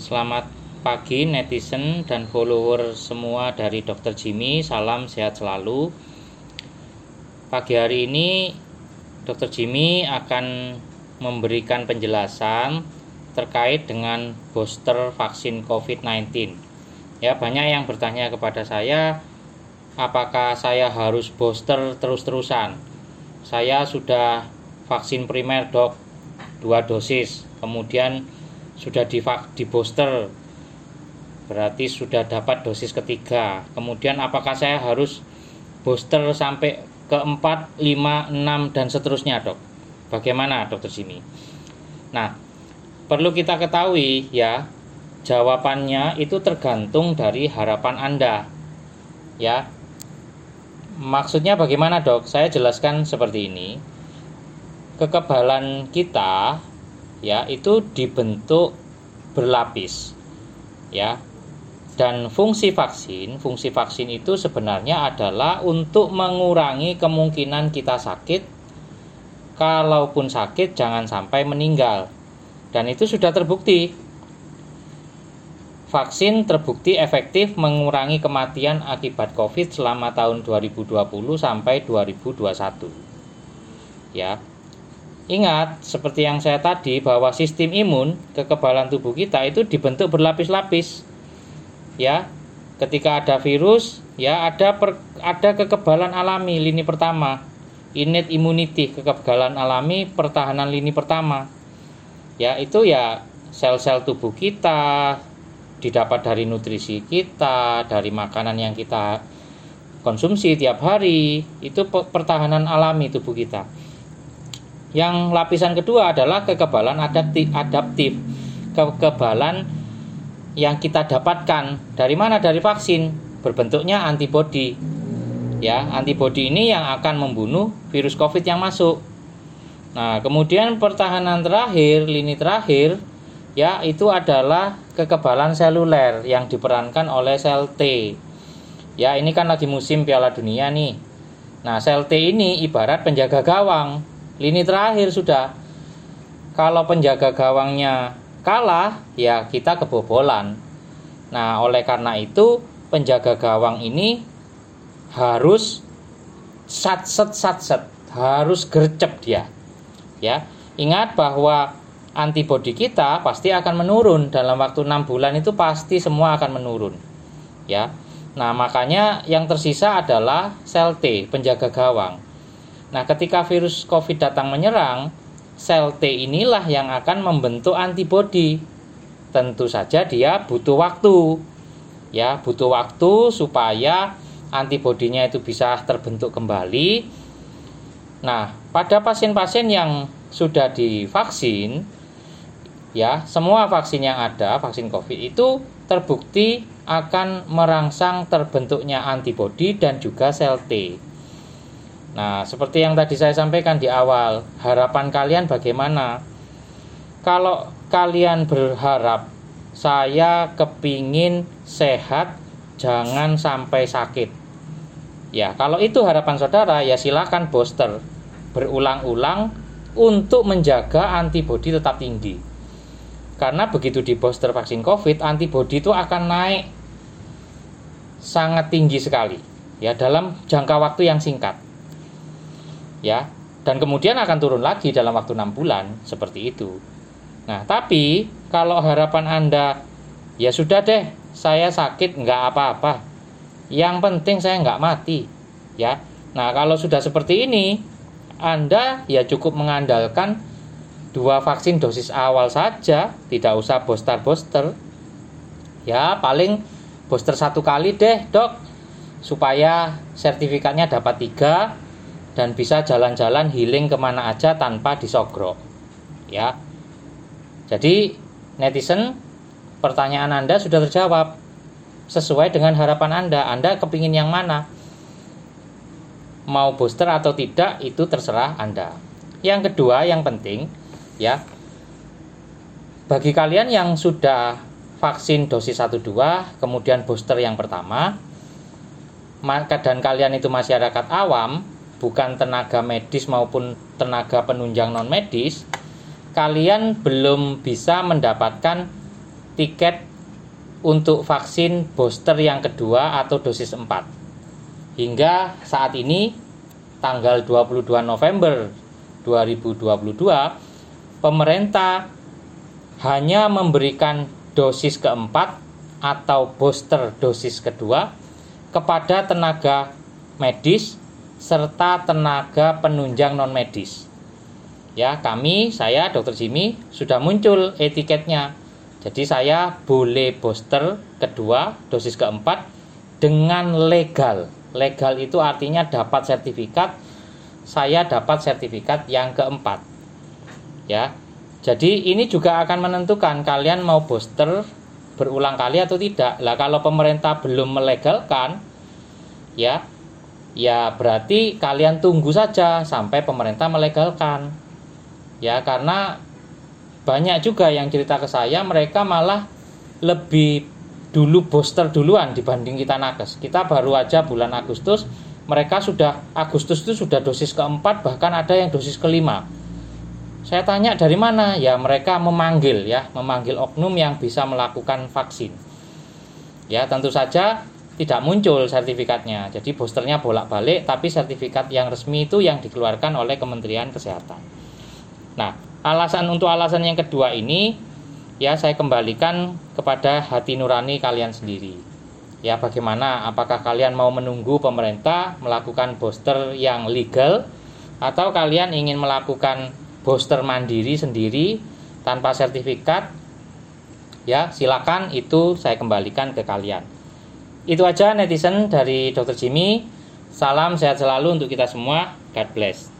Selamat pagi netizen dan follower semua dari Dr. Jimmy. Salam sehat selalu. Pagi hari ini Dr. Jimmy akan memberikan penjelasan terkait dengan booster vaksin COVID-19. Ya, banyak yang bertanya kepada saya, apakah saya harus booster terus-terusan? Saya sudah vaksin primer, Dok, dua dosis. Kemudian sudah di, di booster berarti sudah dapat dosis ketiga. Kemudian apakah saya harus booster sampai ke 4, 5, 6 dan seterusnya dok? Bagaimana dokter Jimmy? Nah perlu kita ketahui ya jawabannya itu tergantung dari harapan anda ya. Maksudnya bagaimana dok? Saya jelaskan seperti ini. Kekebalan kita ya itu dibentuk berlapis. Ya. Dan fungsi vaksin fungsi vaksin itu sebenarnya adalah untuk mengurangi kemungkinan kita sakit. Kalaupun sakit jangan sampai meninggal. Dan itu sudah terbukti. Vaksin terbukti efektif mengurangi kematian akibat covid selama tahun 2020 sampai 2021 ya Ingat, seperti yang saya tadi bahwa sistem imun kekebalan tubuh kita itu dibentuk berlapis-lapis. Ya. Ketika ada virus, ya ada per, ada kekebalan alami lini pertama. Innate immunity, kekebalan alami pertahanan lini pertama. Ya, itu ya sel-sel tubuh kita didapat dari nutrisi kita, dari makanan yang kita konsumsi tiap hari, itu pertahanan alami tubuh kita yang lapisan kedua adalah kekebalan adaptif, adaptif. Kekebalan yang kita dapatkan dari mana? Dari vaksin, berbentuknya antibodi. Ya, antibodi ini yang akan membunuh virus Covid yang masuk. Nah, kemudian pertahanan terakhir, lini terakhir ya itu adalah kekebalan seluler yang diperankan oleh sel T. Ya, ini kan lagi musim Piala Dunia nih. Nah, sel T ini ibarat penjaga gawang lini terakhir sudah. Kalau penjaga gawangnya kalah, ya kita kebobolan. Nah, oleh karena itu penjaga gawang ini harus sat set sat set, harus gercep dia. Ya. Ingat bahwa antibodi kita pasti akan menurun dalam waktu enam bulan itu pasti semua akan menurun. Ya. Nah, makanya yang tersisa adalah sel T, penjaga gawang. Nah, ketika virus COVID datang menyerang, sel T inilah yang akan membentuk antibodi. Tentu saja dia butuh waktu. Ya, butuh waktu supaya antibodinya itu bisa terbentuk kembali. Nah, pada pasien-pasien yang sudah divaksin, ya, semua vaksin yang ada, vaksin COVID itu terbukti akan merangsang terbentuknya antibodi dan juga sel T. Nah, seperti yang tadi saya sampaikan di awal, harapan kalian bagaimana? Kalau kalian berharap saya kepingin sehat, jangan sampai sakit. Ya, kalau itu harapan saudara, ya silakan booster berulang-ulang untuk menjaga antibodi tetap tinggi. Karena begitu di booster vaksin COVID, antibodi itu akan naik sangat tinggi sekali ya dalam jangka waktu yang singkat ya dan kemudian akan turun lagi dalam waktu enam bulan seperti itu. Nah, tapi kalau harapan Anda ya sudah deh, saya sakit nggak apa-apa. Yang penting saya nggak mati, ya. Nah, kalau sudah seperti ini, Anda ya cukup mengandalkan dua vaksin dosis awal saja, tidak usah booster-booster. Ya, paling booster satu kali deh, dok, supaya sertifikatnya dapat tiga, dan bisa jalan-jalan healing ke mana aja tanpa disogrok. Ya. Jadi netizen pertanyaan anda sudah terjawab. Sesuai dengan harapan anda anda kepingin yang mana? Mau booster atau tidak itu terserah anda. Yang kedua yang penting ya. Bagi kalian yang sudah vaksin dosis 1 2 kemudian booster yang pertama dan kalian itu masyarakat awam bukan tenaga medis maupun tenaga penunjang non medis, kalian belum bisa mendapatkan tiket untuk vaksin booster yang kedua atau dosis 4. Hingga saat ini tanggal 22 November 2022 pemerintah hanya memberikan dosis keempat atau booster dosis kedua kepada tenaga medis serta tenaga penunjang non medis. Ya, kami, saya Dr. Jimmy sudah muncul etiketnya. Jadi saya boleh booster kedua, dosis keempat dengan legal. Legal itu artinya dapat sertifikat. Saya dapat sertifikat yang keempat. Ya. Jadi ini juga akan menentukan kalian mau booster berulang kali atau tidak. Lah kalau pemerintah belum melegalkan ya ya berarti kalian tunggu saja sampai pemerintah melegalkan. Ya karena banyak juga yang cerita ke saya mereka malah lebih dulu booster duluan dibanding kita nakes. Kita baru aja bulan Agustus mereka sudah Agustus itu sudah dosis keempat bahkan ada yang dosis kelima. Saya tanya dari mana? Ya mereka memanggil ya memanggil oknum yang bisa melakukan vaksin. Ya tentu saja tidak muncul sertifikatnya. Jadi boosternya bolak-balik, tapi sertifikat yang resmi itu yang dikeluarkan oleh Kementerian Kesehatan. Nah, alasan untuk alasan yang kedua ini ya saya kembalikan kepada hati nurani kalian sendiri. Ya bagaimana apakah kalian mau menunggu pemerintah melakukan booster yang legal atau kalian ingin melakukan booster mandiri sendiri tanpa sertifikat? Ya, silakan itu saya kembalikan ke kalian. Itu aja netizen dari Dr. Jimmy. Salam sehat selalu untuk kita semua. God bless.